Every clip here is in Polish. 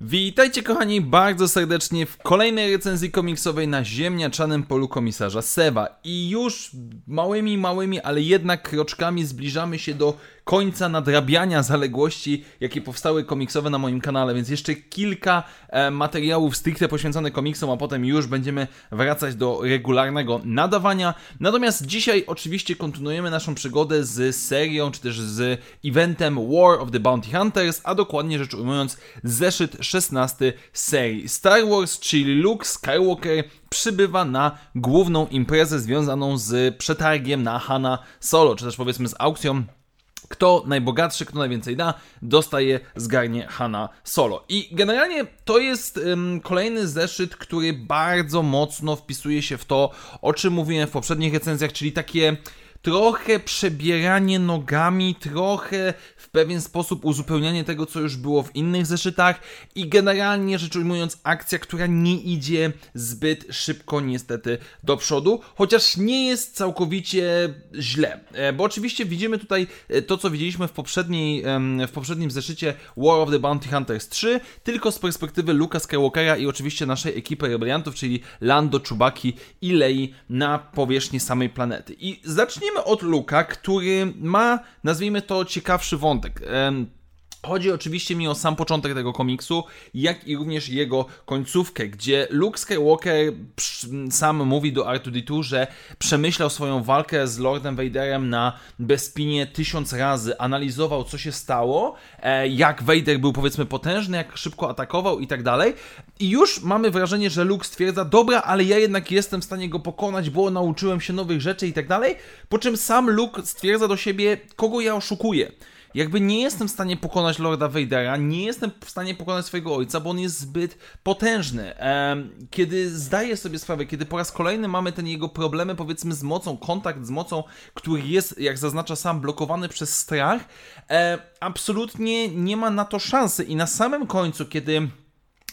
Witajcie kochani bardzo serdecznie w kolejnej recenzji komiksowej na ziemniaczanym polu komisarza Sewa i już małymi, małymi, ale jednak kroczkami zbliżamy się do końca nadrabiania zaległości, jakie powstały komiksowe na moim kanale, więc jeszcze kilka e, materiałów stricte poświęconych komiksom, a potem już będziemy wracać do regularnego nadawania. Natomiast dzisiaj oczywiście kontynuujemy naszą przygodę z serią, czy też z eventem War of the Bounty Hunters, a dokładnie rzecz ujmując zeszyt 16 serii Star Wars, czyli Luke Skywalker przybywa na główną imprezę związaną z przetargiem na Hanna Solo, czy też powiedzmy z aukcją kto najbogatszy, kto najwięcej da, dostaje zgarnie Hanna Solo. I generalnie to jest kolejny zeszyt, który bardzo mocno wpisuje się w to, o czym mówiłem w poprzednich recenzjach, czyli takie trochę przebieranie nogami, trochę w pewien sposób uzupełnianie tego, co już było w innych zeszytach i generalnie rzecz ujmując akcja, która nie idzie zbyt szybko niestety do przodu, chociaż nie jest całkowicie źle, e, bo oczywiście widzimy tutaj e, to, co widzieliśmy w, poprzedniej, w poprzednim zeszycie War of the Bounty Hunters 3, tylko z perspektywy Luka Skywalkera i oczywiście naszej ekipy rebeliantów, czyli Lando, Chubaki i Lei na powierzchni samej planety. I zacznijmy Od Luka, który ma, nazwijmy to, ciekawszy wątek. Chodzi oczywiście mi o sam początek tego komiksu, jak i również jego końcówkę, gdzie Luke Skywalker sam mówi do R2D2, że przemyślał swoją walkę z Lordem Vaderem na Bespinie tysiąc razy, analizował co się stało, e, jak Vader był powiedzmy potężny, jak szybko atakował i tak dalej. I już mamy wrażenie, że Luke stwierdza, dobra, ale ja jednak jestem w stanie go pokonać, bo nauczyłem się nowych rzeczy i tak dalej, po czym sam Luke stwierdza do siebie, kogo ja oszukuję jakby nie jestem w stanie pokonać Lorda Vadera, nie jestem w stanie pokonać swojego ojca, bo on jest zbyt potężny. Kiedy zdaję sobie sprawę, kiedy po raz kolejny mamy ten jego problemy, powiedzmy, z mocą, kontakt z mocą, który jest, jak zaznacza sam, blokowany przez strach, absolutnie nie ma na to szansy. I na samym końcu, kiedy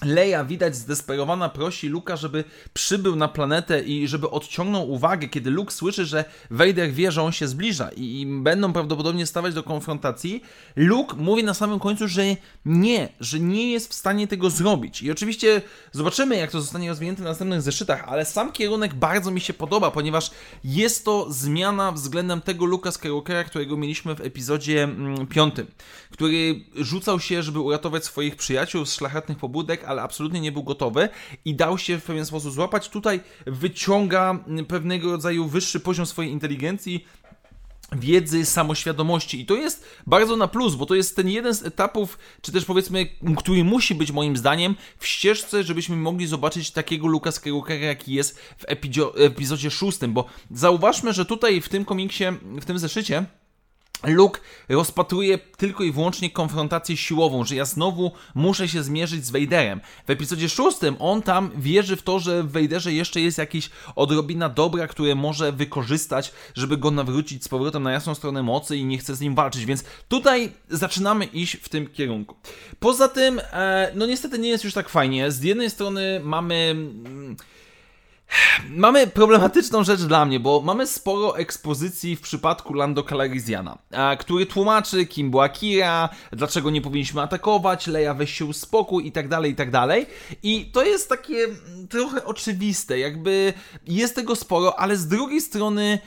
Leia widać zdesperowana prosi Luka, żeby przybył na planetę i żeby odciągnął uwagę, kiedy Luke słyszy, że Vader wie, że on się zbliża i, i będą prawdopodobnie stawać do konfrontacji. Luke mówi na samym końcu, że nie, że nie jest w stanie tego zrobić. I oczywiście zobaczymy, jak to zostanie rozwinięte w następnych zeszytach, ale sam kierunek bardzo mi się podoba, ponieważ jest to zmiana względem tego Luka Skywalkera, którego mieliśmy w epizodzie mm, piątym, który rzucał się, żeby uratować swoich przyjaciół z szlachetnych pobudek, ale absolutnie nie był gotowy i dał się w pewien sposób złapać. Tutaj wyciąga pewnego rodzaju wyższy poziom swojej inteligencji, wiedzy, samoświadomości. I to jest bardzo na plus, bo to jest ten jeden z etapów, czy też powiedzmy, który musi być moim zdaniem w ścieżce, żebyśmy mogli zobaczyć takiego Luka Skywalkera, jaki jest w epizodzie szóstym, bo zauważmy, że tutaj w tym komiksie, w tym zeszycie Luke rozpatruje tylko i wyłącznie konfrontację siłową, że ja znowu muszę się zmierzyć z Vaderem. W epizodzie szóstym on tam wierzy w to, że w Vaderze jeszcze jest jakiś odrobina dobra, które może wykorzystać, żeby go nawrócić z powrotem na jasną stronę mocy i nie chce z nim walczyć, więc tutaj zaczynamy iść w tym kierunku. Poza tym, e, no niestety nie jest już tak fajnie. Z jednej strony mamy... Mm, Mamy problematyczną rzecz dla mnie, bo mamy sporo ekspozycji w przypadku Lando Calrissiana, który tłumaczy, kim była Kira, dlaczego nie powinniśmy atakować, Leia weź się spokój i tak dalej, i tak dalej. I to jest takie trochę oczywiste, jakby jest tego sporo, ale z drugiej strony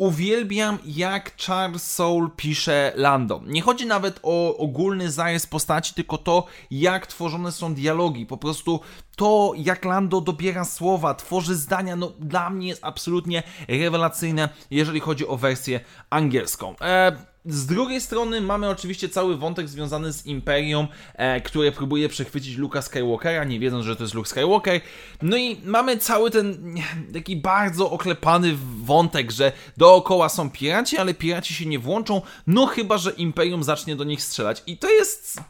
Uwielbiam, jak Charles Soule pisze Lando. Nie chodzi nawet o ogólny zarys postaci, tylko to, jak tworzone są dialogi. Po prostu to, jak Lando dobiera słowa, tworzy zdania, no dla mnie jest absolutnie rewelacyjne, jeżeli chodzi o wersję angielską. Eee, z drugiej strony mamy oczywiście cały wątek związany z Imperium, e, które próbuje przechwycić Luka Skywalkera, nie wiedząc, że to jest Luke Skywalker. No i mamy cały ten taki bardzo oklepany wątek, że dookoła są piraci, ale piraci się nie włączą, no chyba, że Imperium zacznie do nich strzelać. I to jest...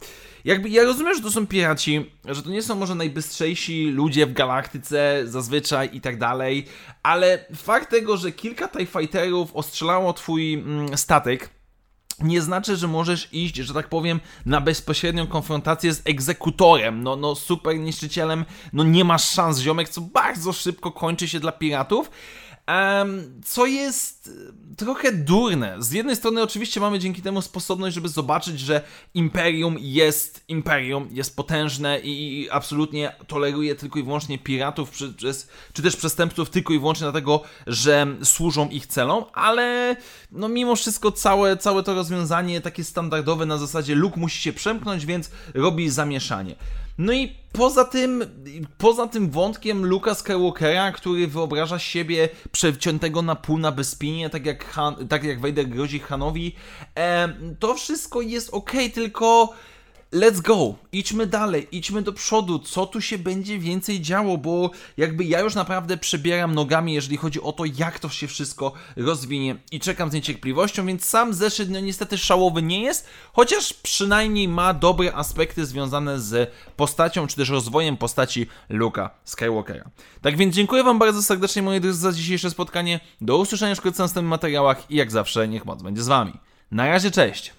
Jakby ja rozumiem, że to są piraci, że to nie są może najbystrzejsi ludzie w galaktyce zazwyczaj i tak dalej, ale fakt tego, że kilka TIE Fighterów ostrzelało twój mm, statek, nie znaczy, że możesz iść, że tak powiem, na bezpośrednią konfrontację z egzekutorem, no, no super niszczycielem, no nie masz szans, ziomek, co bardzo szybko kończy się dla piratów. Co jest e, trochę durne. Z jednej strony oczywiście mamy dzięki temu sposobność, żeby zobaczyć, że Imperium jest Imperium, jest potężne i absolutnie toleruje tylko i wyłącznie piratów czy, też przestępców tylko i wyłącznie dlatego, że służą ich celom, ale no mimo wszystko całe, całe to rozwiązanie takie standardowe na zasadzie Luke musi się przemknąć, więc robi zamieszanie. No i poza tym, poza tym wątkiem Luka Skywalkera, który wyobraża siebie przeciętego na pół na bezpinie, tak jak, Han, tak jak Vader grozi Hanowi, e, to wszystko jest ok, tylko let's go, idźmy dalej, idźmy do przodu, co tu się będzie więcej działo, bo jakby ja już naprawdę przebieram nogami, jeżeli chodzi o to, jak to się wszystko rozwinie i czekam z niecierpliwością, więc sam zeszyt no niestety szałowy nie jest, chociaż przynajmniej ma dobre aspekty związane z postacią, czy też rozwojem postaci Luka Skywalkera. Tak więc dziękuję Wam bardzo serdecznie, moi drodzy, za dzisiejsze spotkanie, do usłyszenia wkrótce w następnych materiałach i jak zawsze, niech moc będzie z Wami. Na razie, cześć!